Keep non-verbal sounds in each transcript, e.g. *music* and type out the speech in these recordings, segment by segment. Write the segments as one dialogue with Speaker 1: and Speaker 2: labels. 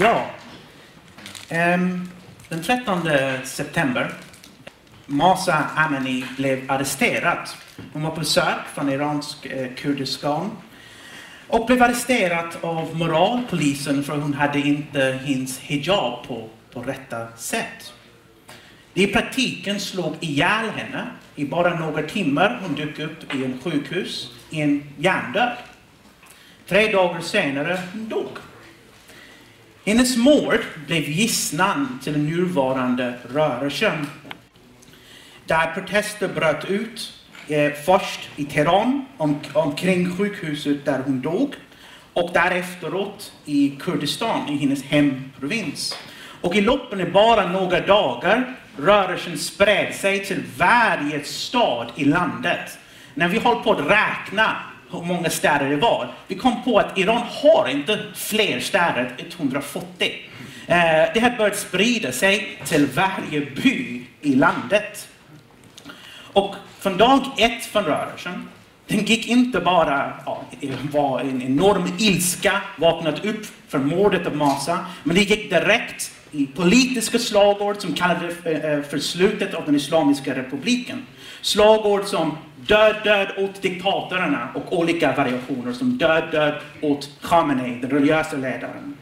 Speaker 1: Ja. Ehm, den 13 september Masa Amini blev arresterad. Hon var på besök från iransk eh, Kurdistan och blev arresterad av moralpolisen för hon hade inte hennes hijab på, på rätta sätt. De i praktiken slog ihjäl henne i bara några timmar. Hon dök upp i en sjukhus i en hjärndöd. Tre dagar senare hon dog. Hennes mord blev gisslan till den nuvarande rörelsen. Där protester bröt ut eh, först i Teheran om, omkring sjukhuset där hon dog och därefteråt i Kurdistan, i hennes hemprovins. Och i loppen av bara några dagar rörelsen spred sig till varje stad i landet. När vi höll på att räkna hur många städer det var, vi kom på att Iran har inte fler städer, än 140. Eh, det hade börjat sprida sig till varje by i landet. Och från dag ett från rörelsen, den gick inte bara, ja, det var en enorm ilska, vaknat upp för mordet av Masa, men det gick direkt i politiska slagord som kallades eh, för slutet av den Islamiska republiken. Slagord som död, död åt diktatorerna och olika variationer som död, död åt Khamenei, den religiösa ledaren.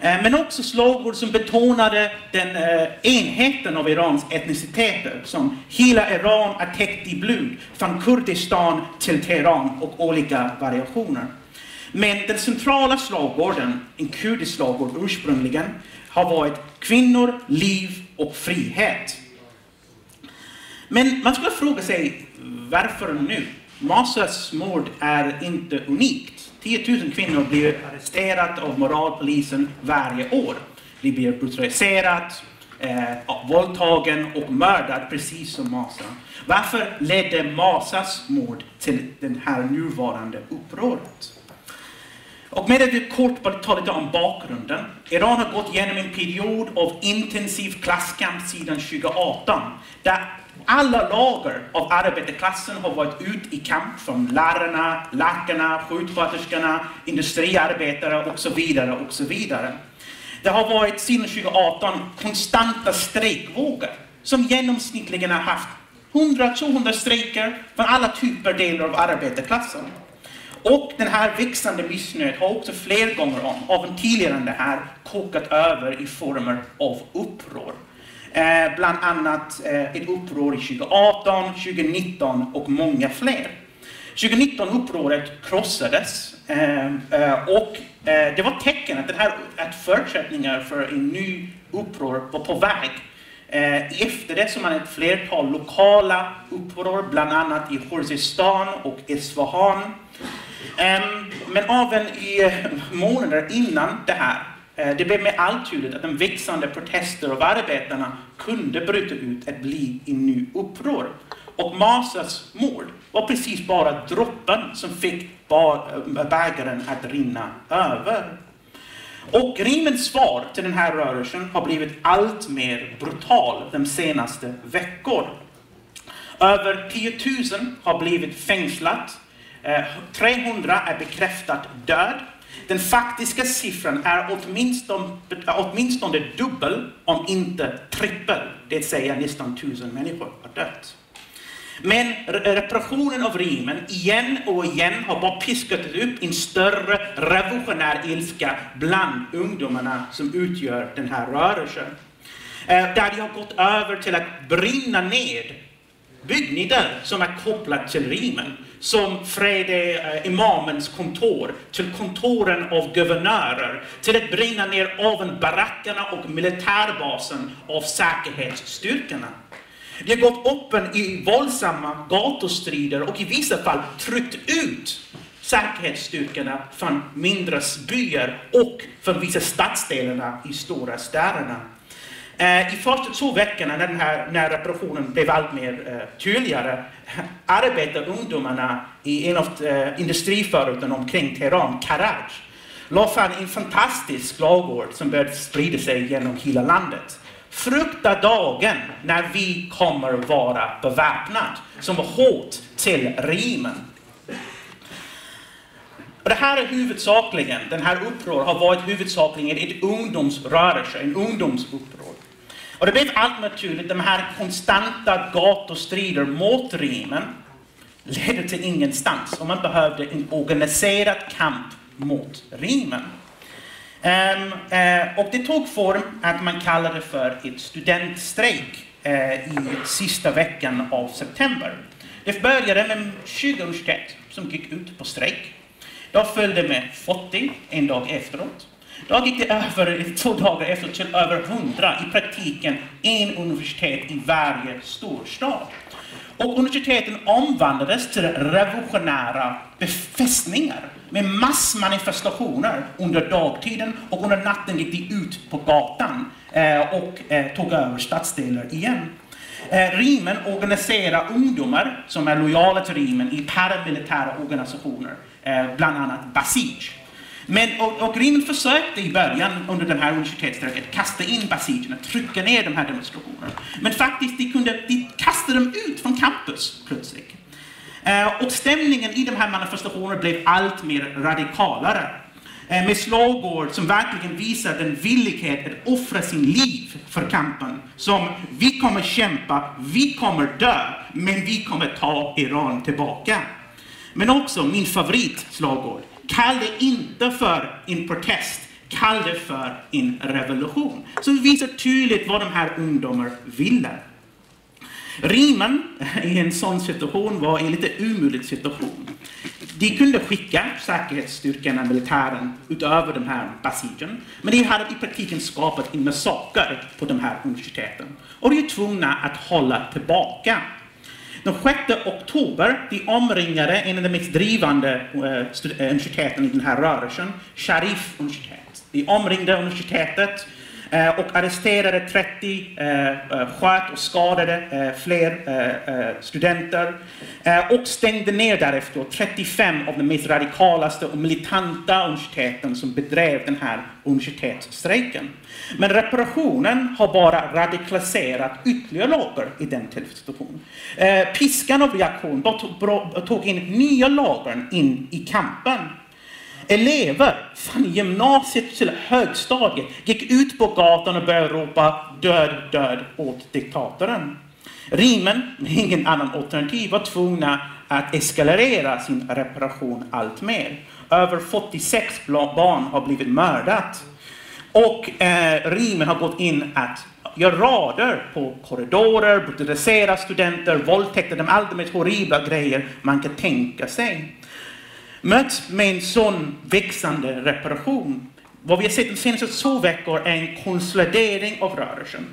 Speaker 1: Eh, men också slagord som betonade den eh, enheten av Irans etniciteter, som hela Iran är täckt i blod, från Kurdistan till Teheran och olika variationer. Men den centrala slagorden, en kurdisk slagord ursprungligen, har varit kvinnor, liv och frihet. Men man skulle fråga sig varför nu? Masas mord är inte unikt. 10 000 kvinnor blir arresterade av moralpolisen varje år. De blir brutaliserade, eh, våldtagen och mördade precis som Masa. Varför ledde Masas mord till det här nuvarande upproret? Och med att kort bara ta lite om bakgrunden. Iran har gått igenom en period av intensiv klasskamp sedan 2018. Där alla lager av arbetarklassen har varit ut i kamp. Från lärarna, läkarna, sjuksköterskorna, industriarbetare och så vidare. och så vidare. Det har varit sedan 2018 konstanta strejkvågor som genomsnittligen har haft 100-200 strejker från alla typer delar av arbetarklassen. Och den här växande missnöjet har också fler gånger om, av en tidigare än det här, kokat över i former av uppror. Eh, bland annat eh, ett uppror 2018, 2019 och många fler. 2019 upproret krossades eh, eh och eh, det var tecken att, här, att förutsättningar för en ny uppror var på väg. Eh, efter det så man ett flertal lokala uppror, bland annat i Khuzestan och Isfahan. Ehm, men även i månader innan det här, Eh, det blev med all tydligt att de växande protester av arbetarna kunde bryta ut att bli i ny uppror. Och Masas mord var precis bara droppen som fick eh, bägaren att rinna över. Och Rimens svar till den här rörelsen har blivit allt mer brutal de senaste veckorna. Över 10 000 har blivit fängslat eh, 300 är bekräftat död. Den faktiska siffran är åtminstone, åtminstone dubbel, om inte trippel. Det säger nästan tusen människor har dött. Men repressionen av Riemen igen och igen har bara piskat upp en större revolutionär ilska bland ungdomarna som utgör den här rörelsen. Eh, där de har gått över till att brinna ned byggnader som är kopplade till Riemen som Frede eh, imamens kontor, till kontoren av guvernörer, till att brinna ner även barackerna och militärbasen av säkerhetsstyrkorna. De har gått öppen i våldsamma gatustrider och i vissa fall tryckt ut säkerhetsstyrkorna från mindre byar och från vissa stadsdelarna i stora städerna. Eh, I första två veckorna när, den här, när reparationen blev allt mer eh, tydligare *laughs* arbetade ungdomarna i en av eh, industriförorten omkring Teheran, Karaj, la fram en fantastisk slagord som började sprida sig genom hela landet. Frukta dagen när vi kommer vara beväpnade, som var hot till regimen. Och det här är huvudsakligen, den här uppror har varit huvudsakligen ett ungdomsrörelse, en ungdomsuppror. Och det blev allt naturligt, de här konstanta gatustrider mot regimen ledde till ingenstans och man behövde en organiserad kamp mot regimen. Um, ehm, uh, eh, och det tog form att man kallade det för ett studentstrejk uh, i sista veckan av september. Det började med 20 universitet som gick ut på strejk. Då följde med 40 en dag efteråt. Då gick det över, två dagar efter till över 100, i praktiken en universitet i varje storstad. Och universiteten omvandlades till revolutionära befästningar med massmanifestationer under dagtiden och under natten gick de ut på gatan eh, och eh, tog över stadsdelar igen. Eh, Rimen organiserar ungdomar som är lojala till Rimen i paramilitära organisationer, bland annat Basij. Men, och, och Rimen försökte i början under den här universitetsstrejken kasta in basidierna, trycka ner de här demonstrationerna. Men faktiskt, de, kunde, de kastade dem ut från campus plötsligt. Eh, och stämningen i de här manifestationerna blev allt mer radikalare. Eh, med slagord som verkligen visar den villighet att offra sin liv för kampen. Som vi kommer kämpa, vi kommer dö, men vi kommer ta Iran tillbaka. Men också min favorit slagord, Kall det inte för en protest, kall det för en revolution. Så vi visar tydligt vad de här ungdomarna ville. Rimen i en sån situation var en lite omöjlig situation. De kunde skicka säkerhetsstyrkorna, militären, utöver den här basigen. Men de hade i praktiken skapat en massaker på de här universiteten. Och de är tvungna att hålla tillbaka. Den 6 oktober de omringade en av de mest drivande eh, eh, universiteten i den här rörelsen, Sharif universitet. De omringade universitetet Eh, och arresterade 30, eh, eh, sköt och skadade eh, fler studenter och stängde ner därefter 35 av de mest radikalaste och militanta universiteten som bedrev den här universitetsstrejken. Men reparationen har bara radikaliserat ytterligare lager i den situationen. Piskan av reaktion tog in nya lager in i kampen elever från gymnasiet till högstadiet gick ut på gatan och började ropa död, död åt diktatorn. Rimen, med ingen annan alternativ, var tvungna att eskalera sin reparation allt mer. Över 46 barn har blivit mördat. Och eh, Rimen har gått in att göra rader på korridorer, brutalisera studenter, våldtäkter, de allra mest horribla grejer man kan tänka sig möts med en sån växande reparation. Vad vi har sett de senaste två veckor är en konsolidering av rörelsen.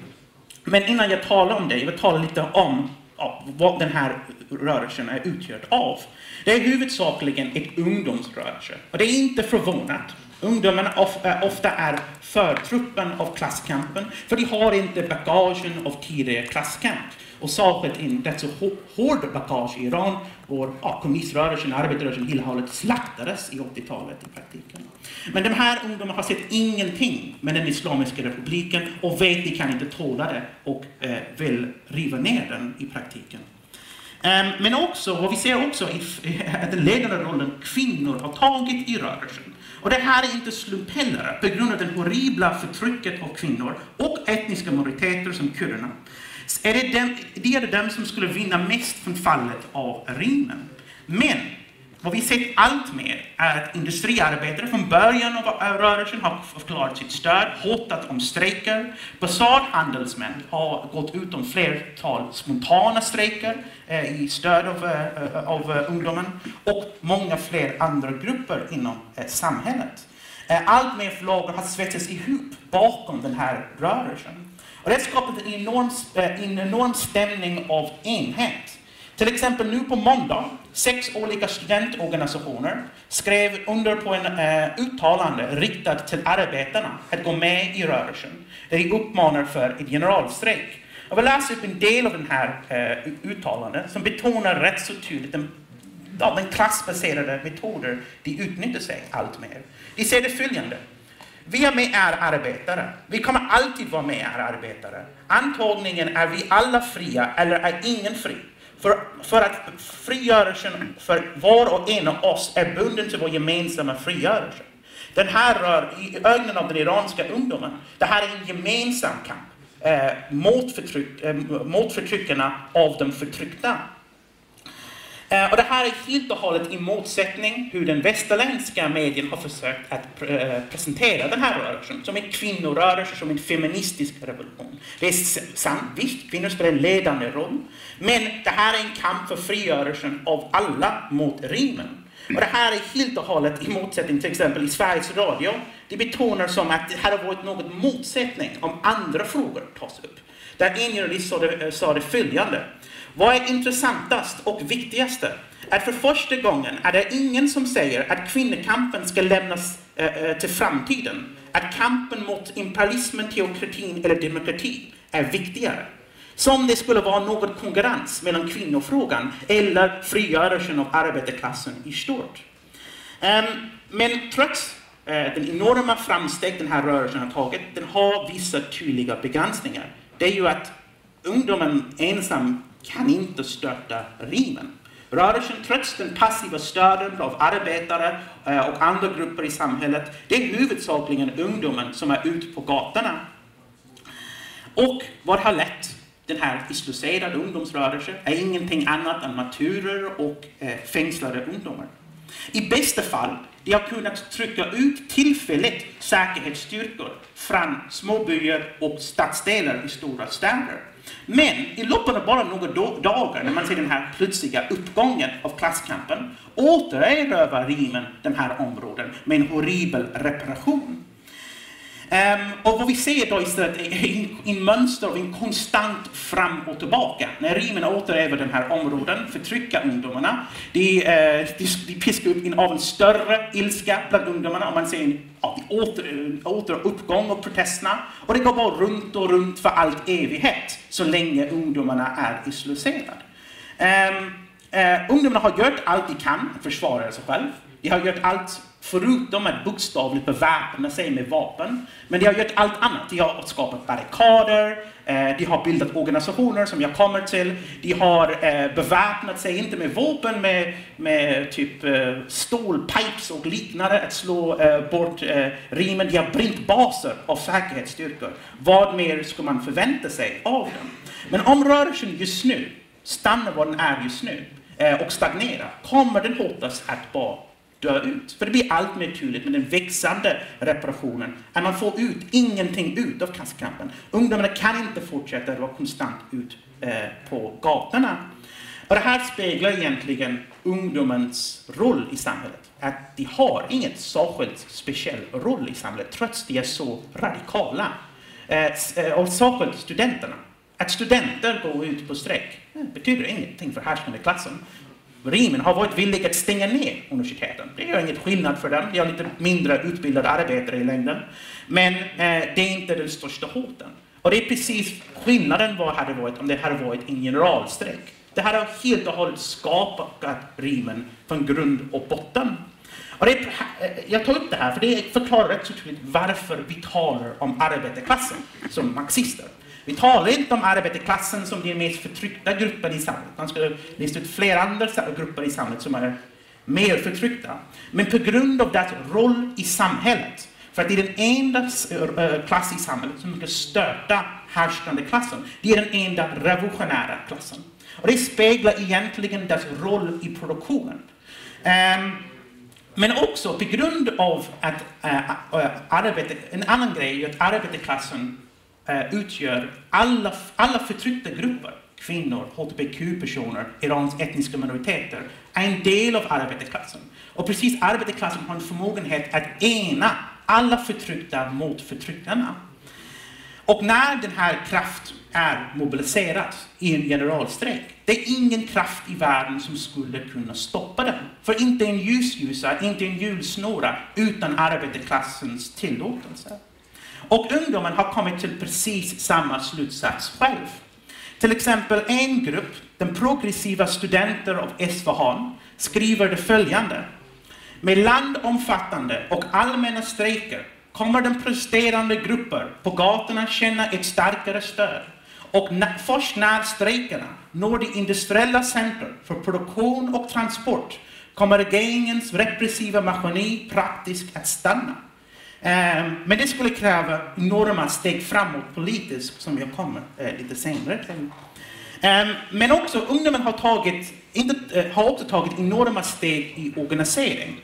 Speaker 1: Men innan jag talar om det, jag vill tala lite om ja, vad den här rörelsen är utgjord av. Det är huvudsakligen ett ungdomsrörelse. Och det är inte förvånat. Ungdomarna eh, ofta är förtruppen av klasskampen, för de har inte bagagen av tidigare klasskamp. Och särskilt en rätt så hård bagage i Iran, Vår ja, kommuniströrelsen, arbetarrörelsen, hela hållet slaktades i 80-talet i praktiken. Men de här ungdomarna har sett ingenting med den Islamiska republiken och vet att de kan inte tåla det och eh, vill riva ner den i praktiken. Um, men också, vad vi ser också är *laughs* att den ledande rollen kvinnor har tagit i rörelsen. Och det här är inte slump heller, på grund av det horribla förtrycket av kvinnor och etniska minoriteter som kurderna är det, dem, det är dem som skulle vinna mest från fallet av Rimmen. Men vad vi sett allt mer är att industriarbetare från början av rörelsen har förklarat sitt stöd, hotat om strejker. Basarhandelsmän har gått ut om flertal spontana strejker eh, i stöd av, eh, av eh, ungdomen och många fler andra grupper inom eh, samhället. Eh, allt mer förlagar har svetsats ihop bakom den här rörelsen. Och det har skapat en enorm, eh, en enorm stämning av enhet. Till exempel nu på måndag, sex olika studentorganisationer skrev under på en uh, uttalande riktat till arbetarna att gå med i rörelsen. Där de uppmanar för en generalstrejk. Jag vill läsa upp en del av den här eh, uh, uttalandet som betonar rätt så tydligt den, ja, den klassbaserade metoder de utnyttjar sig allt mer. De säger det följande. Vi är med er arbetare. Vi kommer alltid vara med er arbetare. Antagningen är vi alla fria eller är ingen fri. För, för att frigörelsen för var och en av oss är bunden till vår gemensamma frigörelse. Den här rör, i ögonen av den iranska ungdomen, det här är en gemensam kamp eh, mot, förtryck, eh, mot förtryckarna av de förtryckta. Eh, och det här är helt och hållet i motsättning hur den västerländska medien har försökt att eh, presentera den här rörelsen som en kvinnorörelse, som en feministisk revolution. Det är sant, visst, kvinnor spelar en ledande roll, men det här är en kamp för frigörelsen av alla mot regimen. Och det här är helt och hållet i motsättning till exempel i Sveriges Radio. Det betonar som att det här har varit något motsättning om andra frågor tas upp. Där en journalist sa det, eh, sa det följande. Vad är intressantast och viktigaste? Att för första gången är det ingen som säger att kvinnokampen ska lämnas äh, till framtiden. Att kampen mot imperialismen, teokratin eller demokrati är viktigare. Som det skulle vara någon konkurrens mellan kvinnofrågan eller frigörelsen av arbetarklassen i stort. Um, men trots uh, den enorma framsteg den här rörelsen har tagit, den har vissa tydliga begränsningar. Det är ju att ungdomen ensam kan inte störta regimen. Rörelsen, trots den passiva stöden av arbetare eh, och andra grupper i samhället, det är huvudsakligen ungdomen som är ute på gatorna. Och vad har lett den här isolerade ungdomsrörelsen är ingenting annat än maturer och eh, fängslade ungdomar. I bästa fall de har kunnat trycka ut tillfälligt säkerhetsstyrkor från småbyar och stadsdelar i stora städer. Men i loppet av bara några dagar, när man ser den här plötsliga uppgången av klasskampen, återerövrar regimen de här områden med en horribel reparation. Um, och vad vi ser då istället är en mönster av en konstant fram och tillbaka. När regimen återerövrar de här områden, förtrycker ungdomarna, de, uh, eh, de, de piskar upp en av en större ilska bland ungdomarna och man ser en ja, åter, återuppgång av protesterna. Och det går bara runt och runt för allt evighet, så länge ungdomarna är isolerade. Um, ehm, uh, eh, ungdomarna har gjort allt de kan att försvara sig själva. De har gjort allt förutom att bokstavligt beväpna sig med vapen. Men de har gjort allt annat. De har skapat barrikader, eh, de har bildat organisationer som jag kommer till. De har eh, beväpnat sig, inte med vapen, med, med typ eh, stålpipes och liknande att slå eh, bort eh, rimen. De har bränt baser av säkerhetsstyrkor. Vad mer ska man förvänta sig av dem? Men om rörelsen just nu stannar var den är just nu eh, och stagnerar, kommer den hotas att bara dör ut. För det blir allt mer tydligt med den växande reparationen att man får ut ingenting ut av klasskampen. Ungdomarna kan inte fortsätta att vara konstant ut eh, på gatorna. Och det här speglar egentligen ungdomens roll i samhället. Att de har inget särskilt speciell roll i samhället, trots de är så radikala. Eh, eh, och särskilt studenterna. Att studenter går ut på strejk betyder ingenting för härskande klassen. Regimen har varit villig att stänga ner universiteten. Det gör inget skillnad för dem. Vi har lite mindre utbildade arbetare i längden. Men eh, det är inte den största hoten. Och det är precis skillnaden vad hade varit om det hade varit en generalstrejk. Det här har helt och hållet skapat regimen från grund och botten. Och det är, eh, jag tar upp det här för det förklarar rätt så tydligt varför vi talar om arbetarklassen som marxister. Vi talar inte om arbetarklassen som den mest förtryckta gruppen i samhället. Man skulle lista ut flera andra grupper i samhället som är mer förtryckta. Men på grund av deras roll i samhället, för att det är den enda eh, eh, klass i samhället som kan stöta härskande klassen. Det är den enda revolutionära klassen. Och det speglar egentligen deras roll i produktionen. Um, men också på grund av att eh, uh, uh, arbete, en annan grej är att arbetarklassen eh, utgör alla, alla förtryckta grupper, kvinnor, hbtq-personer, Irans etniska minoriteter, är en del av arbetarklassen. Och precis arbetarklassen har en förmågenhet att ena alla förtryckta mot förtryckarna. Och när den här kraften är mobiliserad i en generalstrejk, det är ingen kraft i världen som skulle kunna stoppa den. För inte en ljusljusa, inte en julsnora utan arbetarklassens tillåtelse. Och ungdomen har kommit till precis samma slutsats själv. Till exempel en grupp, den progressiva studenter av Esfahan, skriver det följande. Med landomfattande och allmänna strejker kommer den presterande grupper på gatorna känna ett starkare stöd Och när, först när strejkerna når det industriella centrum för produktion och transport kommer regeringens repressiva maskineri praktiskt att stanna. Ehm, men det skulle kräva enorma steg framåt politiskt, som jag kommer eh, lite senare till. Ehm, men också ungdomen har, tagit, inte, eh, har också tagit enorma steg i organisering.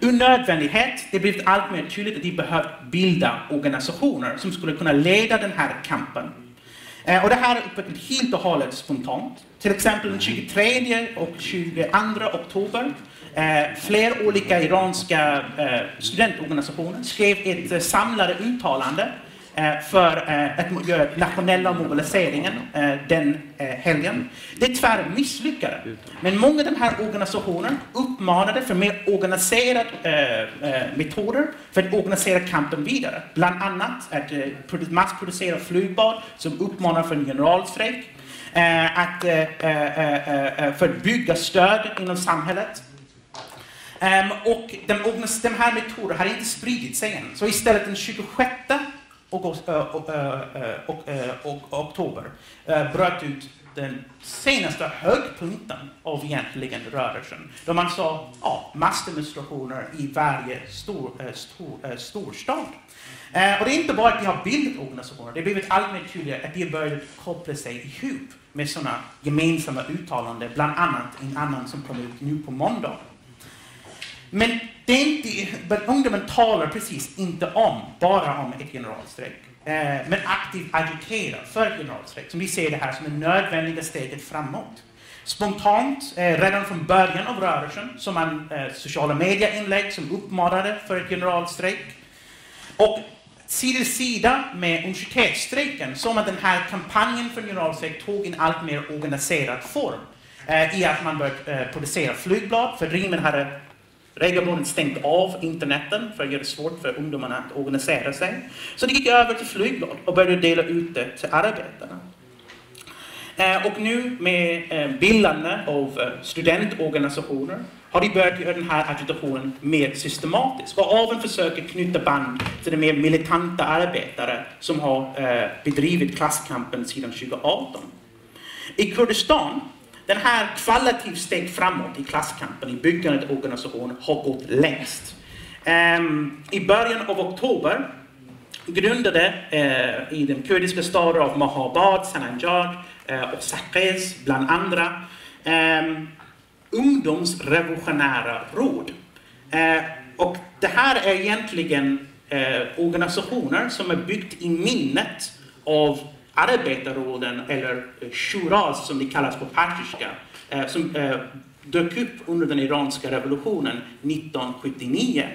Speaker 1: Ur nödvändighet, det blivit allt mer tydligt att de behövt bilda organisationer som skulle kunna leda den här kampen. Ehm, och det här är utvecklat helt och hållet spontant. Till exempel den 23 och 22 oktober Eh, fler olika iranska eh, studentorganisationer skrev ett eh, samlade uttalande eh, för eh, att göra nationella mobiliseringen eh, den eh, helgen. Det tyvärr misslyckades. Men många av de här organisationerna uppmanade för mer organiserade eh, eh, metoder för att organisera kampen vidare. Bland annat att massproducera flygblad som uppmanar för en generalstrejk. Att, för att bygga stöd inom samhället. Um, och de, de här metoderna har inte spridit sig än. Så istället den 26 och, och, och, oktober bröt ut den senaste högpunkten av egentligen rörelsen. Då man sa ja, massdemonstrationer i varje stor, stor, storstad. Ehm, och det är inte bara att de har bildat organisationer, det har blivit allt mer tydligt att de har börjat koppla sig ihop med sådana gemensamma uttalanden, bland annat en annan som kom ut nu på måndag. Men det är inte, ungdomen talar precis inte om, bara om ett generalstrejk. Eh, men aktivt agiterar för ett generalstrejk, som vi ser det här som det nödvändiga steget framåt. Spontant, eh, redan från början av rörelsen, som man eh, sociala medieinlägg som uppmanade för ett generalstrejk. Och sida vid sida med universitetsstrejken såg att den här kampanjen för generalstrejk tog en allt mer organiserad form. Eh, I att man började eh, producera flygblad, för regimen hade regelbundet stängt av interneten för att göra det svårt för ungdomarna att organisera sig. Så de gick över till flygblad och började dela ut det till arbetarna. Eh, och nu med eh, bildande av eh, studentorganisationer har de börjat göra den här agitationen mer systematisk och även försöker knyta band till de mer militanta arbetare som har bedrivit klasskampen sedan 2018. I Kurdistan den här kvalitativt steg framåt i klasskampen, i byggandet av organisationen, har gått längst. Ehm, I början av oktober grundade eh, i den kurdiska staden av Mahabad, Sananjad eh, och Saqqez, bland andra, ehm, ungdomsrevolutionära råd. Eh, och det här är egentligen organisationer som är byggt i minnet av arbetarråden, eller eh, shuras som det kallas på persiska, eh, som eh, dök upp under den iranska revolutionen 1979.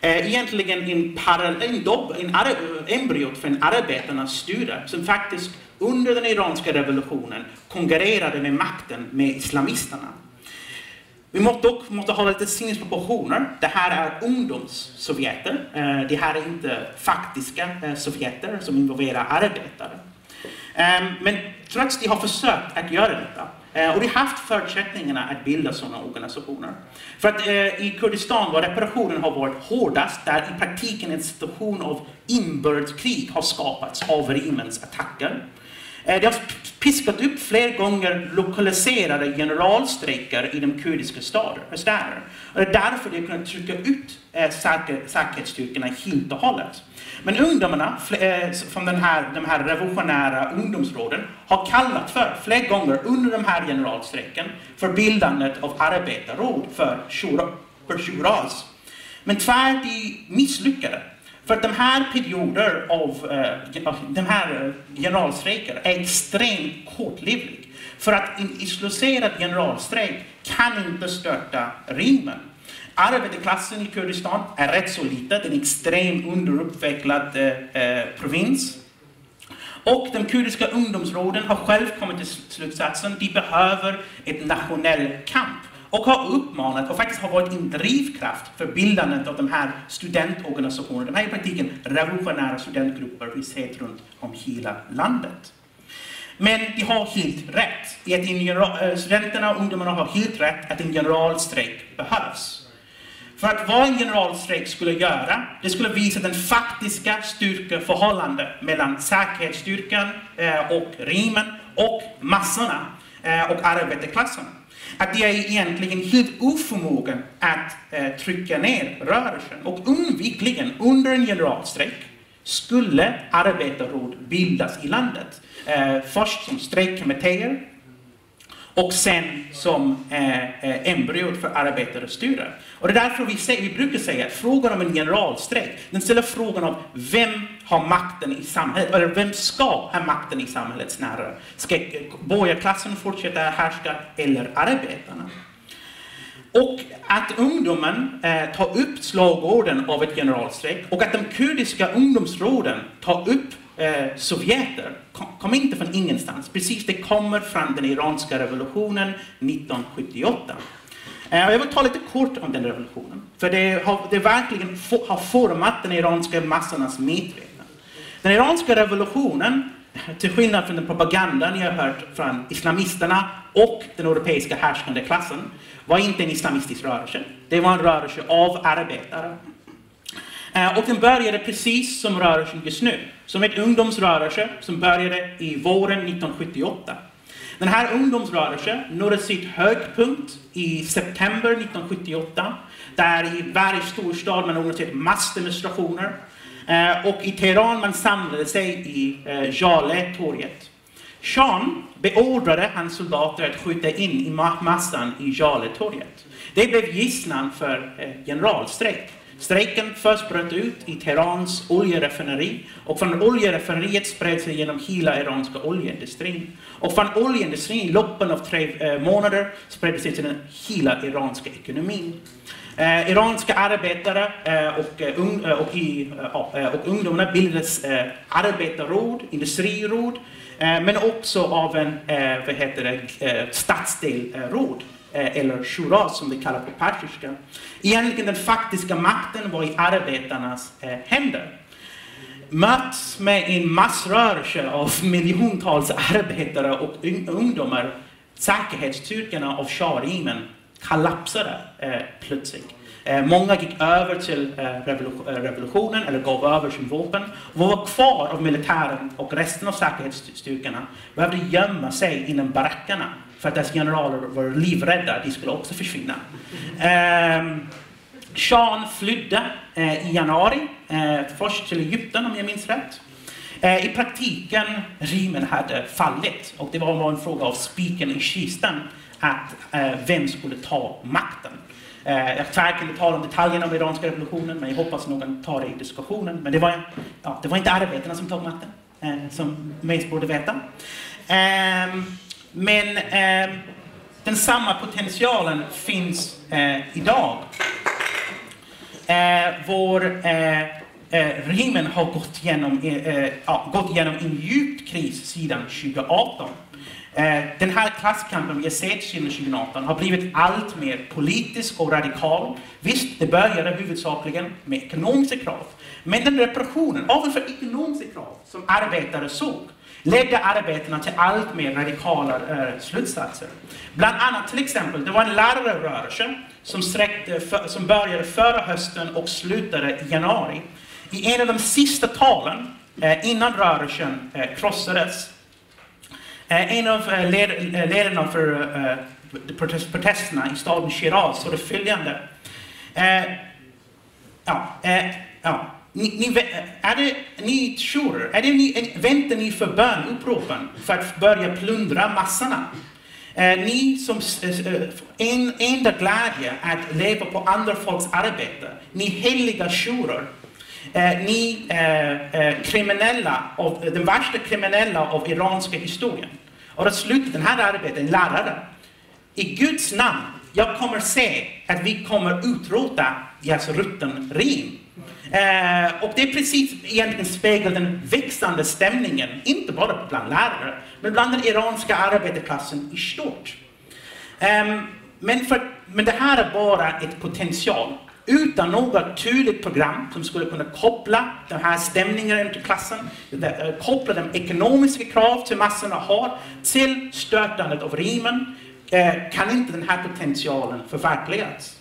Speaker 1: Egentligen en, parallell, en, en embryot för en arbetarnas styre som faktiskt under den iranska revolutionen konkurrerade med makten med islamisterna. Vi måste dock måste ha lite sinnesproportioner. Det här är ungdomssovjeter. Det här är inte faktiska sovjeter som involverar arbetare. Ehm, men trots de har försökt att göra detta eh, och de har haft förutsättningarna att bilda sådana organisationer. För att eh, i Kurdistan, var reparationen har varit hårdast, där i praktiken en situation av inbördeskrig har skapats av regimens attacker. Eh, det har piskat upp fler gånger lokaliserade generalstrejker i de kurdiska städerna. Och det är därför de har kunnat trycka ut eh, säkerhetsstyrkorna helt och hållet. Men ungdomarna eh, från den här, de här revolutionära ungdomsråden har kallat för, flera gånger under de här generalstrecken, för bildandet av arbetarråd för, shura, för shuras. Men tvärt de misslyckades. För att de här perioder av eh, alltså, de här eh, generalstrejker är extremt kortlivliga. För att en isolerad generalstrejk kan inte störta regimen. Arbetarklassen i Kurdistan är rätt så liten, en extremt underutvecklad eh, eh, provins. Och de kurdiska ungdomsråden har själv kommit till slutsatsen att de behöver ett nationell kamp och har uppmanat och faktiskt har varit en drivkraft för bildandet av de här studentorganisationerna. De här är i praktiken revolutionära studentgrupper vi ser runt om hela landet. Men de har helt rätt. I att general, eh, studenterna och ungdomarna har helt rätt att en generalstrejk behövs. För att vad en generalstrejk skulle göra, det skulle visa den faktiska styrkeförhållandet mellan säkerhetsstyrkan eh, och regimen och massorna eh, och arbetarklassen. Att de är egentligen helt oförmågan att eh, trycka ner rörelsen. Och undvikligen, under en generalstrejk, skulle arbetarråd bildas i landet. först som strejkkommittéer, och sen som eh, eh, embryot för arbetarstyre. Och det är därför vi, säger, vi brukar säga att frågan om en generalstrejk, den ställer frågan om vem har makten i samhället, eller vem ska ha makten i samhället snarare. Ska borgarklassen fortsätta härska eller arbetarna? Och att ungdomen eh, tar upp slagorden av ett generalstrejk och att de kurdiska ungdomsråden tar upp eh, sovjeter kom, kom inte från ingenstans. Precis, det kommer från den iranska revolutionen 1978. Eh, jag vill ta lite kort om den revolutionen, för det har, det verkligen har format den iranska massornas medvetande. Den iranska revolutionen, till skillnad från den propagandan jag har hört från islamisterna och den europeiska härskande klassen, var inte en islamistisk rörelse. Det var en rörelse av arbetare Eh, och den började precis som rörelsen just nu, som ett ungdomsrörelse som började i våren 1978. Den här ungdomsrörelsen nådde sitt högpunkt i september 1978, där i varje storstad man ordnade massdemonstrationer. Eh, och i Teheran man samlade sig i eh, Jale-torget. Shahen beordrade hans soldater att skjuta in i massan i Jale-torget. Det blev gisslan för generalstrejk. Strejken först bröt ut i Teherans oljeraffineri och från oljeraffineriet spred sig genom hela iranska oljeindustrin. Och från oljeindustrin, i loppen av tre eh, månader, spred det sig till den hela iranska ekonomin. Eh, iranska arbetare eh, och, eh, un, eh, och, i, eh, eh, och ungdomarna bildades arbetarråd, industriråd, men också av en vad heter det, stadsdelråd Eh, Eh, eller shura som vi kallar på persiska. Egentligen den faktiska makten var i arbetarnas eh, händer. Möts med en massrörelse av *laughs* miljontals arbetare och ungdomar, säkerhetsstyrkorna av shah kollapsade eh, plötsligt. Många gick över till revolutionen eller gav över sin vapen. Vad var kvar av militären och resten av säkerhetsstyrkorna behövde gömma sig inom barackerna för att dess generaler var livrädda, de skulle också försvinna. Eh, Shahen flydde eh, i januari, eh, först till Egypten om jag minns rätt. Eh, I praktiken, regimen hade fallit och det var en fråga av spiken i kistan att vem skulle ta makten. Jag tvekar tala om detaljerna om iranska revolutionen, men jag hoppas någon tar det i diskussionen. Men det var, ja, det var inte arbetarna som tog makten, som mest borde veta. Men eh, den samma potentialen finns eh, idag. Eh, vår eh, eh regimen har gått igenom, eh, eh, ja, gått igenom en djup kris sedan 2018. Eh, den här klasskampen vi har sett sedan 2018 har blivit allt mer politisk och radikal. Visst, det började huvudsakligen med ekonomiska krav. Men den reparationen, även för ekonomiska krav, som arbetare såg, ledde arbetena till allt mer radikala eh, slutsatser. Bland annat till exempel, det var en lärarrörelse som, för, som började förra hösten och slutade i januari. I en av de sista talen eh, innan rörelsen eh, krossades, eh, en av eh, led, eh, ledarna för eh, protest, protesterna i staden Shiraz sa det följande. Eh, ja, ja, ni, ni, är det ni tror, är det ni, väntar ni för bönupropen för att börja plundra massorna? Eh, ni som eh, eh, en, enda glädje att leva på andra folks arbete, ni heliga shurer, eh, ni eh, eh, kriminella, av, den värsta kriminella av iranska historien. Och att sluta den här arbetet, lärare, i Guds namn, jag kommer se att vi kommer utrota deras rutten rim. Eh, och det är precis egentligen speglar den växande stämningen, inte bara bland lärare, men bland den iranska arbetarklassen i stort. Eh, men, för, men det här är bara ett potential. Utan något tydligt program som skulle kunna koppla den här stämningen till klassen, eh, koppla de ekonomiska krav som massorna har till stötandet av regimen, eh, kan inte den här potentialen förverkligas.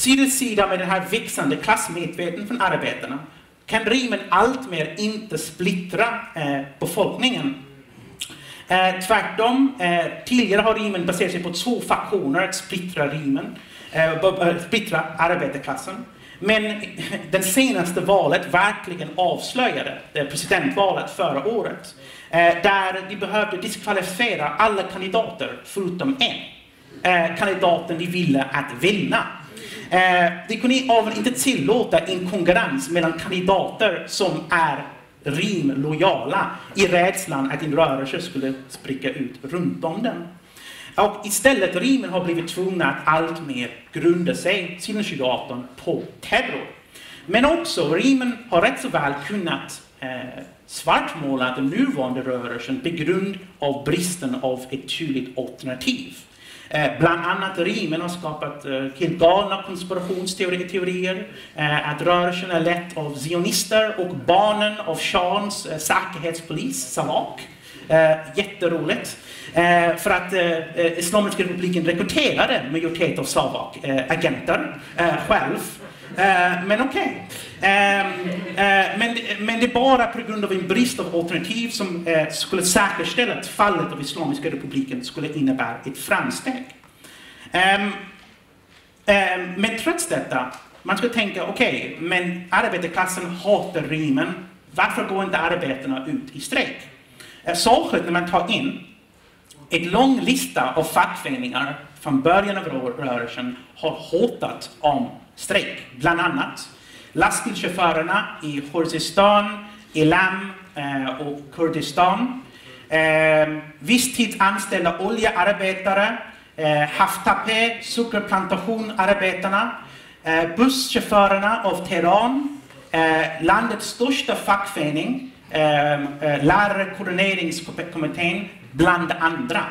Speaker 1: Sida vid sida med den här växande klassmedvetenheten från arbetarna kan rimen alltmer inte splittra eh, befolkningen. Eh, tvärtom, eh, tidigare har rimen baserat sig på två faktioner att splittra rimen, eh, splittra arbetarklassen. Men *laughs* det senaste valet verkligen avslöjade presidentvalet förra året. Eh, där de behövde diskvalificera alla kandidater förutom en. Eh, kandidaten de ville att vinna. Eh, de kunde av inte tillåta en konkurrens mellan kandidater som är rimlojala i rädslan att en rörelse skulle spricka ut runt om den. Och istället rimen har blivit tvungna att alltmer grunda sig sedan 2018 på terror. Men också rimen har rätt så väl kunnat eh, svartmåla den nuvarande rörelsen på grund av bristen av ett tydligt alternativ. Eh, bland annat rimen har skapat eh, helt galna konspirationsteorier, eh, att rörelsen är lett av zionister och barnen av shahens eh, säkerhetspolis, Savak. Eh, jätteroligt. Eh, för att eh, eh Islamiska republiken rekryterade majoritet av Savak-agenter eh, eh, själv. Eh, men okej. Okay. men, men det är bara på grund av en brist av alternativ som eh, skulle säkerställa att fallet av Islamiska republiken skulle innebära ett framsteg. Ehm, ehm, men trots detta, man skulle tänka okej, okay, men arbetarklassen hatar regimen. Varför går inte arbetarna ut i strejk? Eh, särskilt när man tar in en lång lista av fackföreningar från början av rörelsen har hotat om strejk. Bland annat lastbilschaufförerna i Khuzestan, Elam eh, och Kurdistan. Eh, visstidsanställda oljearbetare, eh, Haftape, sockerplantationarbetarna, eh, busschaufförerna av Teheran, eh, landets största fackförening, eh, eh lärarkoordineringskommittén, bland andra.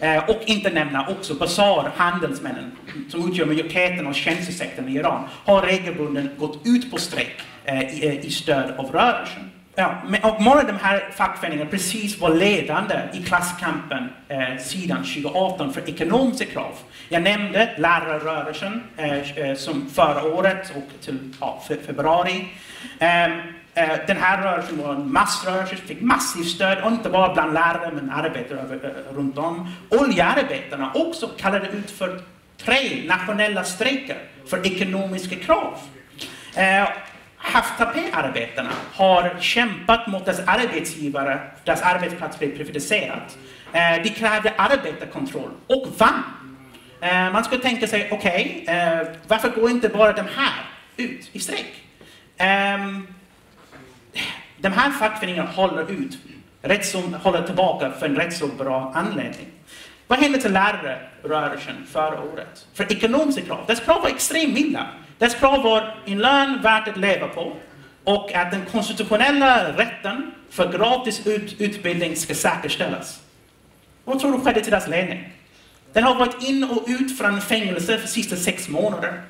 Speaker 1: Eh, och inte nämna också Bazar, handelsmännen, som utgör majoriteten av tjänstesektorn i Iran, har regelbundet gått ut på strejk eh, i, eh, i, stöd av rörelsen. Ja, och många av de här fackföreningarna precis var ledande i klasskampen eh, sedan 2018 för ekonomiska krav. Jag nämnde lärarrörelsen eh, eh som förra året och till ja, februari. Eh, Eh, den här rörelsen var en massrörelse, fick massivt stöd, och inte bara bland lärare men arbetare eh, runt om. Oljearbetarna också kallade ut för tre nationella strejker för ekonomiska krav. Eh, Haftape-arbetarna har kämpat mot dess arbetsgivare, deras arbetsplats blev privatiserad. Eh, de krävde arbetarkontroll och vann. Man skulle tänka sig, okej, okay, varför går inte bara de här ut i strejk? Ehm, de här fackföreningarna håller ut, rätt som håller tillbaka för en rätt så bra anledning. Vad hände till lärarrörelsen förra året? För ekonomiska krav, dess krav var extremt milda. Dess krav var en lön värd att leva på och att den konstitutionella rätten för gratis ut utbildning ska säkerställas. Vad tror du skedde till deras ledning? Den har varit in och ut från fängelse för de sista sex månader.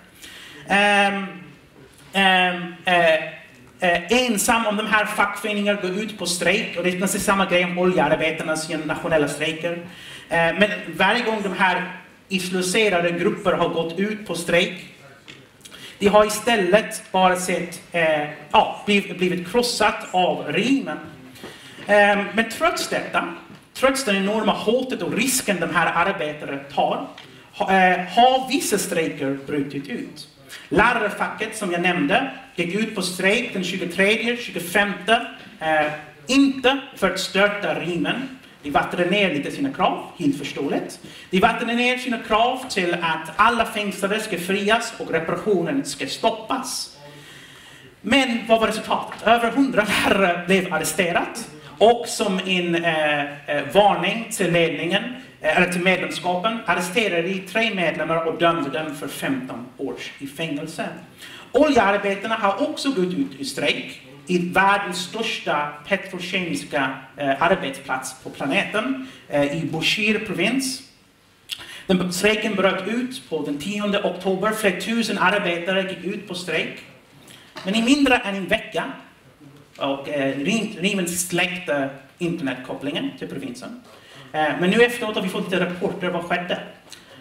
Speaker 1: Um, um, uh, eh, ensam om de här fackföreningarna går ut på strejk. Och det är precis samma grej om oljearbetarnas nationella strejker. Eh, men varje gång de här isolerade grupper har gått ut på strejk de har istället bara sett, eh, ja, blivit, blivit krossat av regimen. Eh, men trots detta, trots det enorma hotet och risken de här arbetarna tar, ha, eh, har vissa strejker brutit ut. Lärarfacket, som jag nämnde, gick ut på strejk den 23, 25. Eh, inte för att störta rimen. De vattnade ner lite sina krav, helt förståeligt. De vattnade ner sina krav till att alla fängslade ska frias och reparationen ska stoppas. Men vad var resultatet? Över hundra lärare blev arresterade. Och som en eh, eh varning till ledningen, Eh, eller till medlemskapen, arresterade de tre medlemmar och dömde dem för 15 års i fängelse. Oljearbetarna har också gått ut i strejk i världens största petrokemiska eh, arbetsplats på planeten, eh, i Bushir provins. Den strejken bröt ut på den 10 oktober. Flera tusen arbetare gick ut på strejk. Men i mindre än en vecka och eh, Riemann släckte internetkopplingen till provinsen. Eh, men nu efteråt har vi fått lite rapporter vad skedde.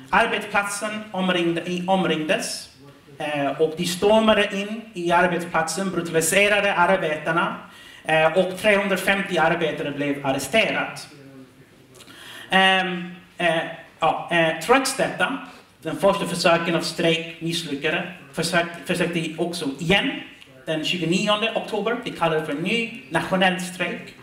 Speaker 1: Arbetsplatsen omringde, omringdes eh, och de stormade in i arbetsplatsen, brutaliserade arbetarna eh, och 350 arbetare blev arresterade. Ehm, ja, trots detta, den första försöken av strejk misslyckades, försökte, försökte också igen den 29 oktober. De kallade det för en ny nationell strejk.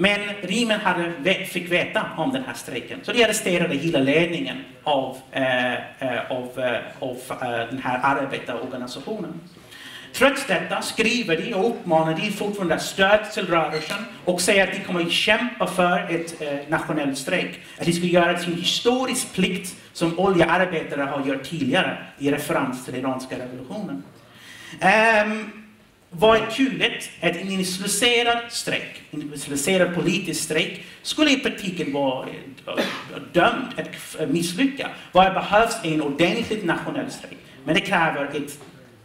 Speaker 1: Men Riemen hade, fick veta om den här strejken, så de arresterade hela ledningen av, eh, eh av, eh, av eh, den här arbetarorganisationen. Trots detta skriver de och uppmanar de fortfarande stöd till rörelsen och säger att de kommer att kämpa för ett eh, nationellt strejk. Att de ska göra sin historisk plikt som oljearbetare har gjort tidigare i referens till den iranska revolutionen. Um, vad är kulet? att en initialiserad strejk, en politisk strejk, skulle i praktiken vara eh, dömd att misslyckas. Vad behövs är en ordentlig nationell strejk. Men det kräver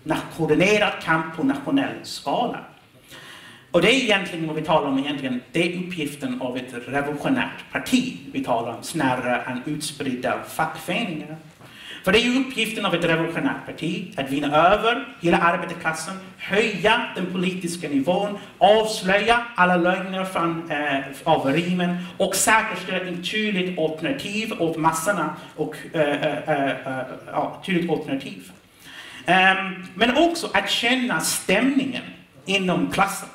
Speaker 1: en koordinerad kamp på nationell skala. Och det är egentligen vad vi talar om egentligen, det är uppgiften av ett revolutionärt parti. Vi talar om snarare än utspridda fackföreningar. För det är ju uppgiften av ett revolutionärt parti att vinna över hela arbetarklassen, höja den politiska nivån, avslöja alla lögner från, eh, av regimen och säkerställa ett tydligt alternativ åt massorna och eh, eh, eh, eh tydligt alternativ. Um, men också att känna stämningen inom klassen.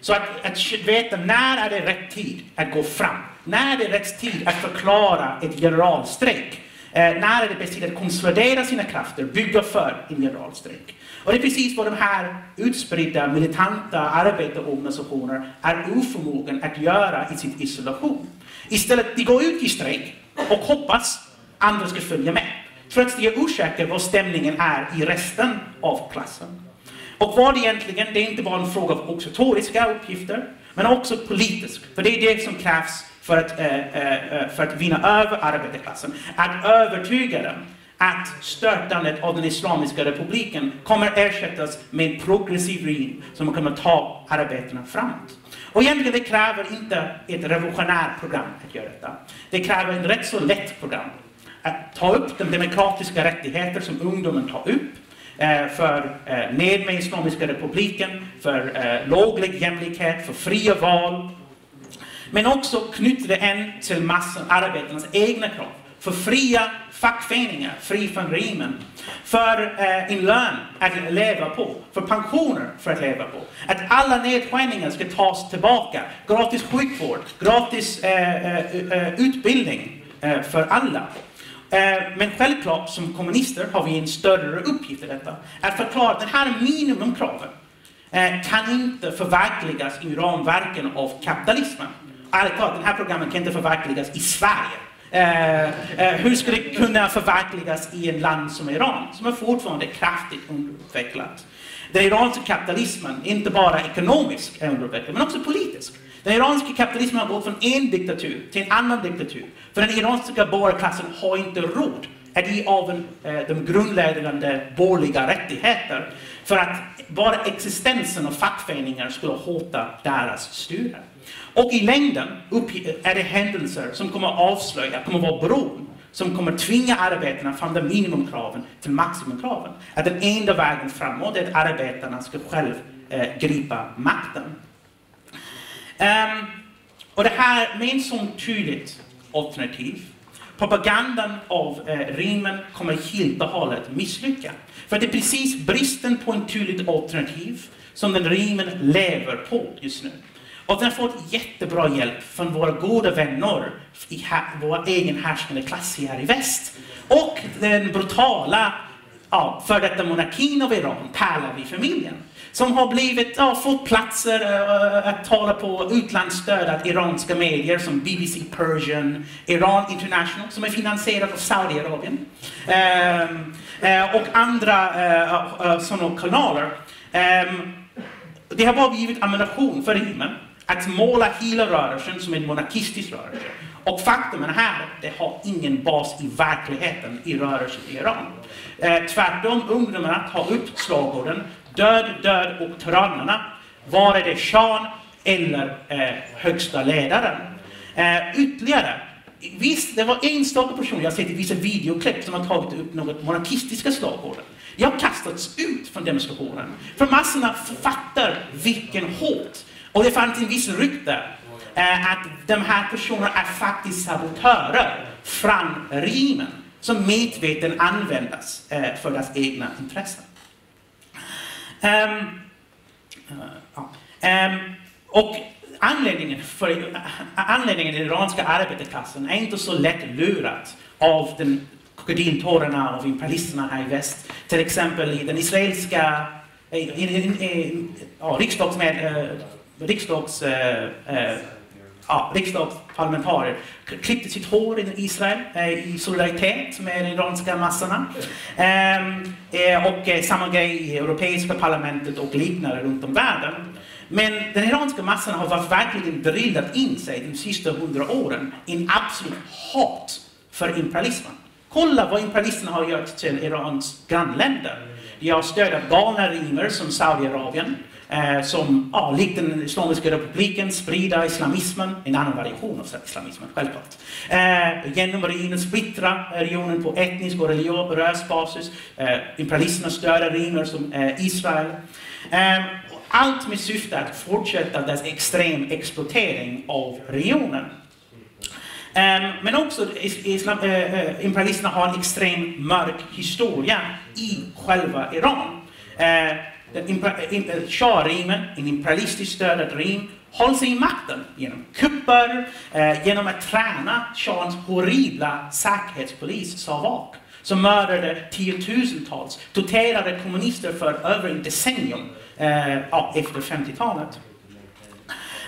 Speaker 1: Så att, att veta när är det rätt tid att gå fram. När är det rätt tid att förklara ett generalstrejk. Eh, när är det bäst att konsolidera sina krafter, bygga för en generalstrejk. Och det är precis vad de här utspridda militanta arbetarorganisationer är oförmågan att göra i sin isolation. Istället de går ut i strejk och hoppas andra ska följa med. Trots det är osäker vad stämningen är i resten av klassen. Och vad egentligen, det är inte bara en fråga om organisatoriska uppgifter, men också politisk. För det är det som krävs för att, eh, eh, eh, för att vinna över arbetarklassen. Att övertyga dem att störtandet av den Islamiska republiken kommer ersättas med en progressiv regim som kommer ta arbetarna framåt. Och egentligen det kräver inte ett revolutionärt program att göra detta. Det kräver ett rätt så lätt program att ta upp de demokratiska rättigheter som ungdomen tar upp för ned med Islamiska republiken, för låglig jämlikhet, för fria val. Men också knyta det än till massan, arbetarnas egna krav. För fria fackföreningar, fri från regimen. För eh, en lön att leva på. För pensioner för att leva på. Att alla nedskärningar ska tas tillbaka. Gratis sjukvård, gratis eh, eh, eh utbildning eh, för alla. Eh, men självklart som kommunister har vi en större uppgift i detta. Att förklara att det här minimumkraven eh, kan inte förverkligas i ramverken av kapitalismen. Ärligt talat, det här programmet kan inte förverkligas i Sverige. Eh, eh, hur ska det kunna förverkligas i ett land som Iran, som är fortfarande kraftigt underutvecklat? Den iranska kapitalismen, inte bara ekonomiskt är underutvecklad, men också politiskt. Den iranska kapitalismen har gått från en diktatur till en annan diktatur. För den iranska borgarklassen har inte råd att ge av en, eh, de grundläggande borgerliga rättigheter. För att bara existensen av fackföreningar skulle hota deras styre. Och i längden är det händelser som kommer att avslöja, kommer att vara bron som kommer tvinga arbetarna från de minimumkraven till maximumkraven. Att den enda vägen framåt är att arbetarna ska själv eh, gripa makten. Um, och det här med ett sån tydligt alternativ, propagandan av eh, Riemen kommer helt och hållet misslyckas. För det är precis bristen på en tydligt alternativ som den Riemen lever på just nu. Och den har fått jättebra hjälp från våra goda vänner i vår egen härskande klass här i väst. Och den brutala ja, för detta monarkin av Iran, Pahlavi-familjen som har blivit, ja, fått platser uh, att tala på utlandsstödda iranska medier som BBC Persian, Iran International som är finansierat av Saudiarabien uh, uh, och andra eh, uh, sådana kanaler. Um, det har bara blivit ammunition för regimen att måla hela rörelsen som en monarkistisk rörelse. Och faktum är här, det har ingen bas i verkligheten i rörelsen i Iran. Eh, tvärtom, ungdomarna tar upp slagorden Död, död och tyrannerna. Var är det shahen eller eh, högsta ledaren? Eh, ytterligare visst, det var enstaka personer, jag har sett i vissa videoklipp, som har tagit upp något monarkistiska slagord. De har kastats ut från demonstrationen. För massorna fattar vilken hot. Och det fanns en viss rykte eh, att de här personerna är faktiskt sabotörer från regimen som medvetet användas eh, för deras egna intressen. Um, uh, um, och anledningen, för, eh, anledningen den iranska arbetarklassen är inte så lätt lurat av den krokodiltårarna av imperialisterna här i väst. Till exempel i den israeliska eh, i, i, i, ja, riksdagsmed, eh, riksdags, eh, eh, ja, riksdagsparlamentarier klippte sitt hår i Israel eh, i solidaritet med de iranska massorna. Ehm, eh, och eh, samma grej i Europeiska parlamentet och liknande runt om världen. Men den iranska massan har verkligen drillat in sig de sista hundra åren i en absolut hat för imperialismen. Kolla vad imperialisterna har gjort till Irans grannländer. De har stödjat galna regimer som Saudiarabien, eh, som ja, likt den Islamiska republiken sprider islamismen, en annan variation av islamismen självklart. Eh, genom regionen splittra regionen på etnisk och religiös basis. Eh, imperialisterna stöder regimer som eh, Israel. Eh, allt med syfte att fortsätta dess extrem exploatering av regionen. Eh, men också islam, uh, imperialisterna har en extremt mörk historia i själva Iran. Uh, Shah-regimen, en imperialistiskt stödad regim, håller sig i makten genom kupper, eh, genom att träna shahens horribla säkerhetspolis Savak som mördade tiotusentals, torterade kommunister för över ett decennium eh, efter 50-talet.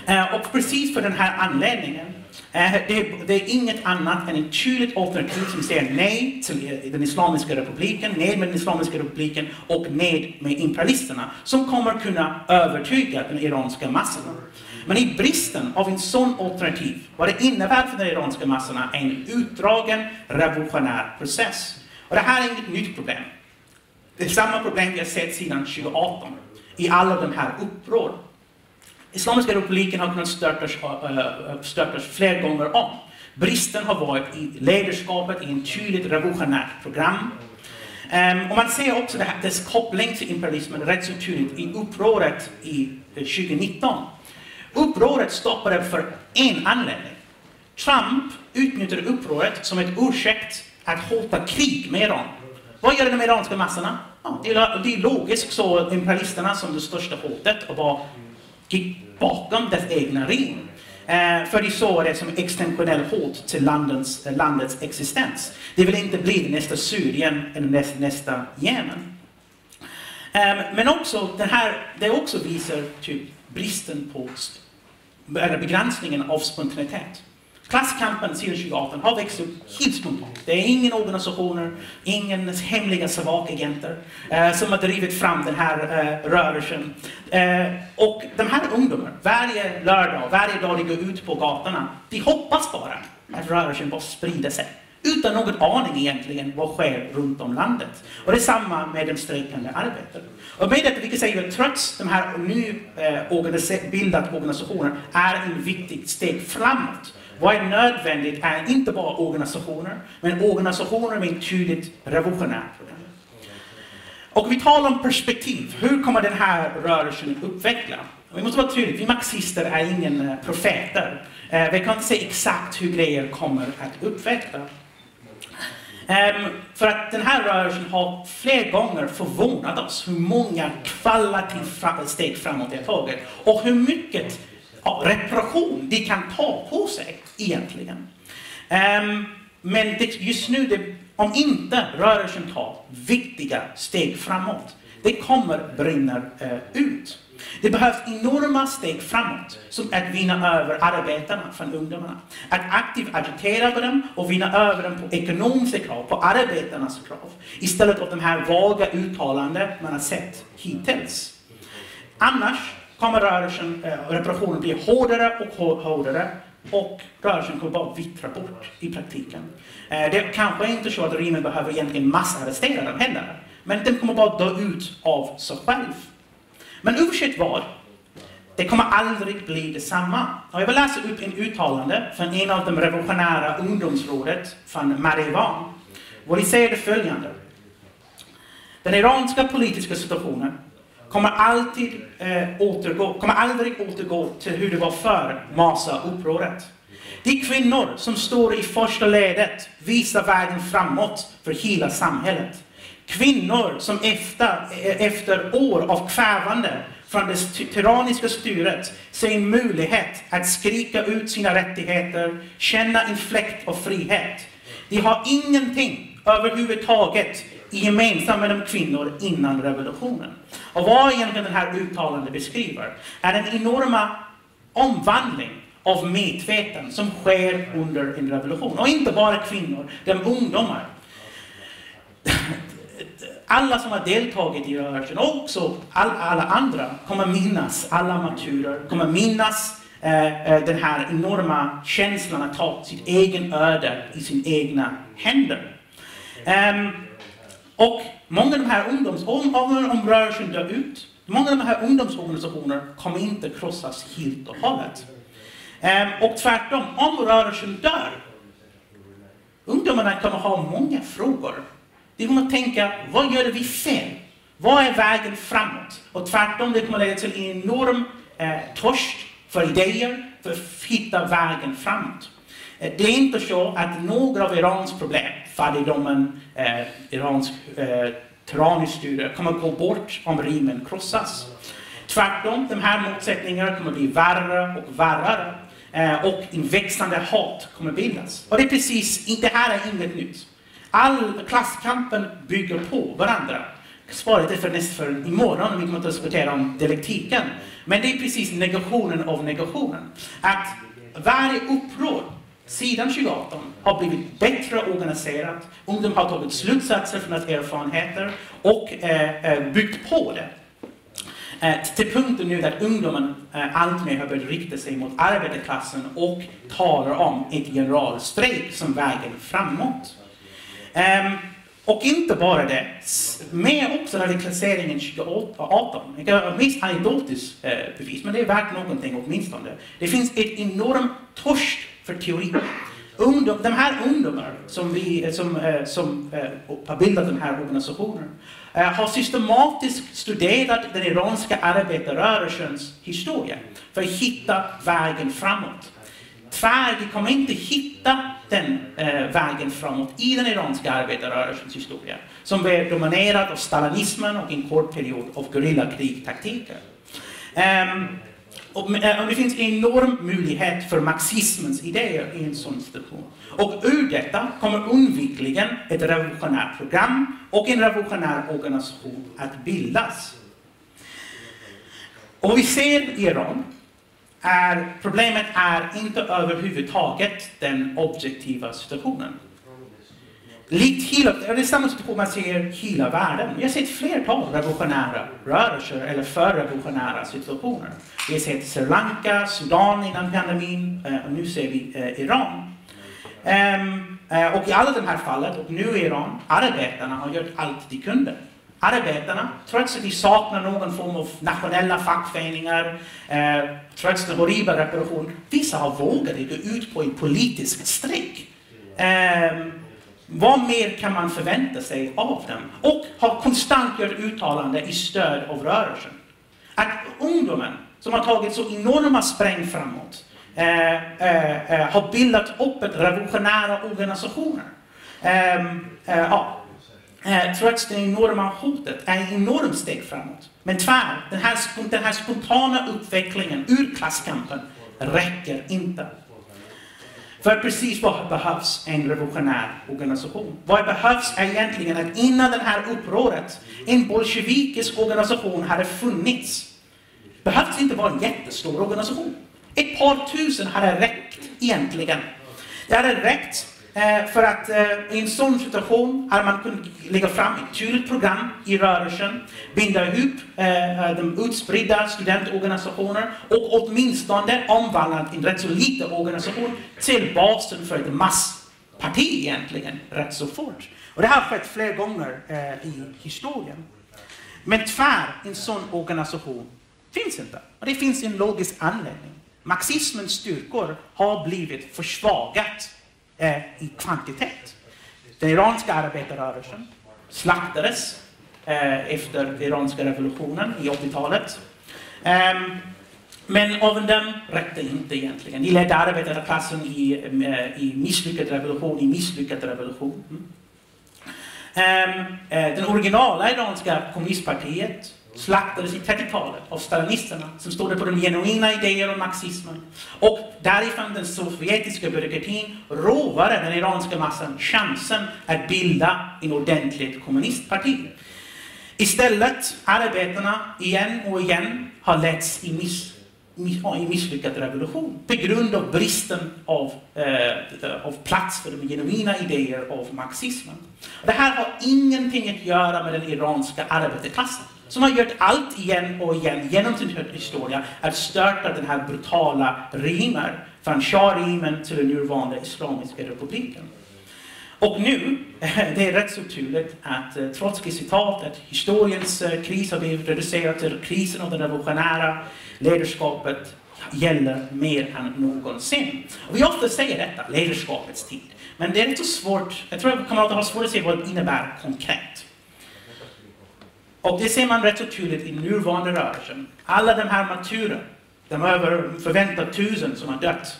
Speaker 1: Eh, och precis för den här anledningen Eh, det, det, är inget annat än ett tydligt alternativ som säger nej till eh, den Islamiska republiken, nej med den Islamiska republiken och nej med imperialisterna som kommer kunna övertyga den iranska massorna. Men i bristen av en sån alternativ, vad det innebär för de iranska massorna är en utdragen revolutionär process. Och det här är inget nytt problem. Det är samma problem vi har sett sedan 2018 i alla de här upproren. Islamiska republiken har kunnat störtas, eh, störtas fler gånger om. Bristen har varit i ledarskapet i ett tydligt revolutionärt program. Um, och man ser också det här, dess koppling till imperialismen rätt så tydligt i upproret i eh, 2019. Upproret stoppade för en anledning. Trump utnyttjade upproret som ett ursäkt att hota krig med Iran. Vad gör de iranska massorna? Ja, det, är, det är logiskt så imperialisterna som det största hotet och var, gick bakom dess egna ring. Eh, för de såg det som extensionell hot till landets, landets existens. Det vill inte bli nästa Syrien eller nästa, nästa Jemen. Eh, men också, det här, det också visar typ bristen på, eller begränsningen av spontanitet. Klasskampen sedan 2018 har växt upp helt spontant. Det är ingen organisationer, ingen hemliga savakagenter eh, som har drivit fram den här eh, rörelsen. Eh, och de här ungdomarna, varje lördag, varje dag de går ut på gatorna, de hoppas bara att rörelsen bara sprider sig. Utan någon aning egentligen vad sker runt om landet. Och det är samma med de strejkande arbetarna. Och med detta, vi kan säga att trots de här nu eh, bildade organisationerna är en viktigt steg framåt vad är nödvändigt är inte bara organisationer, men organisationer med ett tydligt revolutionärt program. Och vi talar om perspektiv. Hur kommer den här rörelsen utveckla? Vi måste vara tydliga, vi marxister är ingen eh, profeter. Eh, vi kan inte säga exakt hur grejer kommer att utveckla. Ehm, för att den här rörelsen har flera gånger förvånat oss hur många kvalitativa steg framåt det har tagit och hur mycket ja, reparation de kan ta på sig egentligen. Um, men det, just nu, det, om inte rörelsen tar viktiga steg framåt, det kommer brinna uh, ut. Det behövs enorma steg framåt, som att vinna över arbetarna från ungdomarna. Att aktivt agitera på dem och vinna över dem på ekonomiska krav, på arbetarnas krav. Istället för de här vaga uttalanden man har sett hittills. Annars kommer rörelsen, eh, reparationen bli hårdare och hårdare och rörelsen kommer bara vittra bort i praktiken. Eh, det kanske är inte så att regimen behöver egentligen massarrestera dem heller, men den kommer bara dö ut av sig själv. Men oavsett vad, Det kommer aldrig bli detsamma. Och jag vill läsa upp en uttalande från en av de revolutionära ungdomsrådet från Marivan. Vad de säger det följande. Den iranska politiska situationen kommer alltid eh, återgå, kommer aldrig återgå till hur det var för Masa-upproret. De kvinnor som står i första ledet visar vägen framåt för hela samhället. Kvinnor som efter, eh, efter år av kvävande från det tyranniska styret ser en möjlighet att skrika ut sina rättigheter, känna en fläkt av frihet. De har ingenting överhuvudtaget gemensam med de kvinnor innan revolutionen. Och vad egentligen det här uttalandet beskriver är den enorma omvandling av medveten som sker under en revolution. Och inte bara kvinnor, utan ungdomar. Alla som har deltagit i rörelsen, och också all, alla andra, kommer minnas, alla maturer, kommer minnas eh, eh, den här enorma känslan att ta sitt egen öde i sina egna händer. Um, och många av de här ungdomsorganisationerna Om, rörelsen dör ut, många av de här ungdomsorganisationerna kommer inte krossas helt och hållet. Ehm, och tvärtom, om rörelsen dör, ungdomarna kommer ha många frågor. De kommer tänka, vad gör vi fel? Vad är vägen framåt? Och tvärtom, det kommer leda till en enorm eh, törst för idéer, för att hitta vägen framåt. Eh, det är inte så att några av Irans problem, fattigdomen, eh, Irans eh, tyranniskt styre, kommer gå bort om regimen krossas. Tvärtom, de här motsättningarna kommer bli värre och värre eh, och en växande hat kommer bildas. Och det är precis, det här är inget nytt. All klasskampen bygger på varandra. Svaret är för näst för imorgon, vi kommer att diskutera om dialektiken. Men det är precis negationen av negationen. Att varje uppror sidan 2018 har blivit bättre organiserat. Ungdom har tagit slutsatser från sina erfarenheter och eh, eh, byggt på det. Eh, till punkten nu där ungdomen eh, alltmer har börjat rikta sig mot arbetarklassen och talar om ett generalstrejk som vägen framåt. Um, och inte bara det, med också radikaliseringen 2018. Ett mest anekdotiskt eh, bevis, men det är värt någonting åtminstone. Det finns ett enormt törst för teori. Ungdom, de här ungdomarna som, vi, eh, som, eh, som eh, har bildat den här organisationen har systematiskt studerat den iranska arbetarrörelsens historia för att hitta vägen framåt. Tyvärr, vi kommer inte hitta den vägen framåt i den iranska arbetarrörelsens historia som blev dominerad av stalinismen och en kort period av gerillakrigtaktiker. Um, och, eh, och det finns en enorm möjlighet för marxismens idéer i en sån situation. Och ur detta kommer undvikligen ett revolutionärt program och en revolutionär organisation att bildas. Och vi ser i Iran är problemet är inte överhuvudtaget den objektiva situationen. Likt hela, det är samma situation man ser hela världen. Vi har sett flertal revolutionära rörelser eller förrevolutionära situationer. Vi har sett Sri Lanka, Sudan innan pandemin eh, och nu ser vi eh, Iran. Ehm, eh, och i alla de här fallen, och nu i Iran, arbetarna har gjort allt de kunde. Arbetarna, trots att de saknar någon form av nationella fackföreningar, eh, trots den horribla repressionen, vissa har vågat gå ut på en politisk strejk. Ehm, vad mer kan man förvänta sig av dem? Och har konstant gjort uttalanden i stöd av rörelsen. Att ungdomen, som har tagit så enorma spräng framåt, eh, eh, eh har bildat upp ett revolutionära organisationer. Ehm, eh, ja, eh, trots det enorma hotet, är ett enormt steg framåt. Men tyvärr, den här, den här spontana utvecklingen ur klasskampen räcker inte. För precis vad behövs en revolutionär organisation? Vad behövs är egentligen att innan det här upproret, en bolsjevikisk organisation hade funnits. Behövs inte vara en jättestor organisation. Ett par tusen hade räckt egentligen. Det hade räckt Eh, för att eh, i en sån situation hade man kunnat lägga fram ett tydligt program i rörelsen, binda ihop eh, eh, de utspridda studentorganisationer och åtminstone omvandla en rätt så liten organisation till basen för ett massparti egentligen, rätt så fort. Och det har skett flera gånger eh, i historien. Men tyvärr, en sån organisation Finns inte. Och det finns en logisk anledning. Marxismens styrkor har blivit försvagat eh, i kvantitet. Den iranska arbetarrörelsen slaktades eh, efter iranska revolutionen i 80-talet. Eh, men även den räckte inte egentligen. De ledde arbetarklassen i, eh, i misslyckad revolution, i misslyckad revolution. Um, den originala iranska kommunistpartiet slaktades i 30-talet av stalinisterna som stod på de genuina idéer om marxismen. Och därifrån den sovjetiska byråkratin rovade den iranska massan chansen att bilda en ordentligt kommunistparti. Istället, arbetarna igen och igen har letts i, miss, i misslyckad revolution på grund av bristen av, eh, av plats för de genuina idéer av marxismen. Det här har ingenting att göra med den iranska arbetarklassen som har gjort allt igen och igen genom sin historia att störta den här brutala regimen, från shah-regimen till den nuvarande Islamiska republiken. Och nu, *laughs* det är rätt så tydligt att eh, trots Trotskij citat att historiens eh, kris har blivit reducerad till krisen av det revolutionära ledarskapet gäller mer än någonsin. Och vi ofta säger detta, ledarskapets tid. Men det är lite svårt, jag tror att kamrater har svårt att se vad det innebär konkret. Och det ser man rätt så tydligt i nuvarande rörelsen. Alla de här martyrerna, de över förväntat tusen som har dött,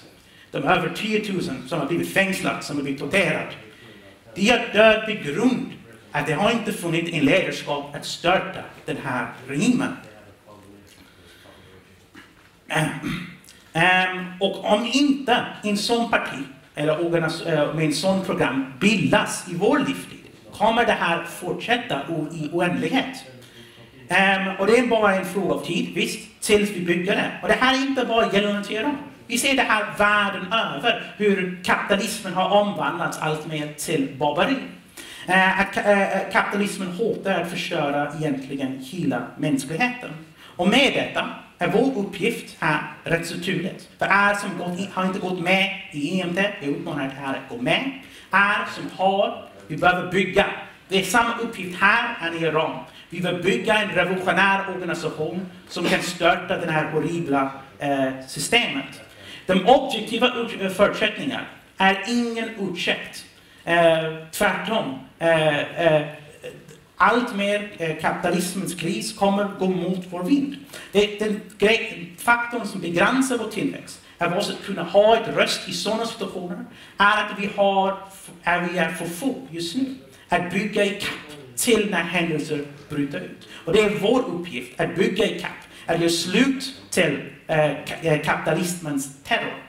Speaker 1: de över 10 000 som har blivit fängslade, som har blivit torterade. De har dött på grund att det har inte funnits en ledarskap att störta den här regimen. Um, och om inte en sån parti eller eh, med en sån program bildas i vår livstid kommer det här fortsätta i oändlighet. Um, och det är bara en fråga av tid, visst, tills vi bygger det. Och det här är inte bara gällande teorin. Vi ser det här världen över, hur kapitalismen har omvandlats allt mer till barbari. Uh, att uh, kapitalismen hotar att förstöra egentligen hela mänskligheten. Och med detta är vår uppgift här rätt så tydligt. För er som gått, har inte gått med i EMT, jag uppmanar er att gå med. Er som har, vi behöver bygga. Det är samma uppgift här än i Iran. Vi behöver bygga en revolutionär organisation som kan störta det här horribla eh, systemet. De objektiva förutsättningarna är ingen ursäkt. Eh, tvärtom. Eh, eh, allt mer eh, kapitalismens kris kommer gå mot vår vind. Det, är den faktorn som begränsar vår tillväxt är att kunna ha ett röst i sådana situationer, är att vi, har, är vi är för få just nu att bygga ikapp till när händelser bryter ut. Och det är vår uppgift att bygga ikapp, att göra slut till eh, eh kapitalismens terror.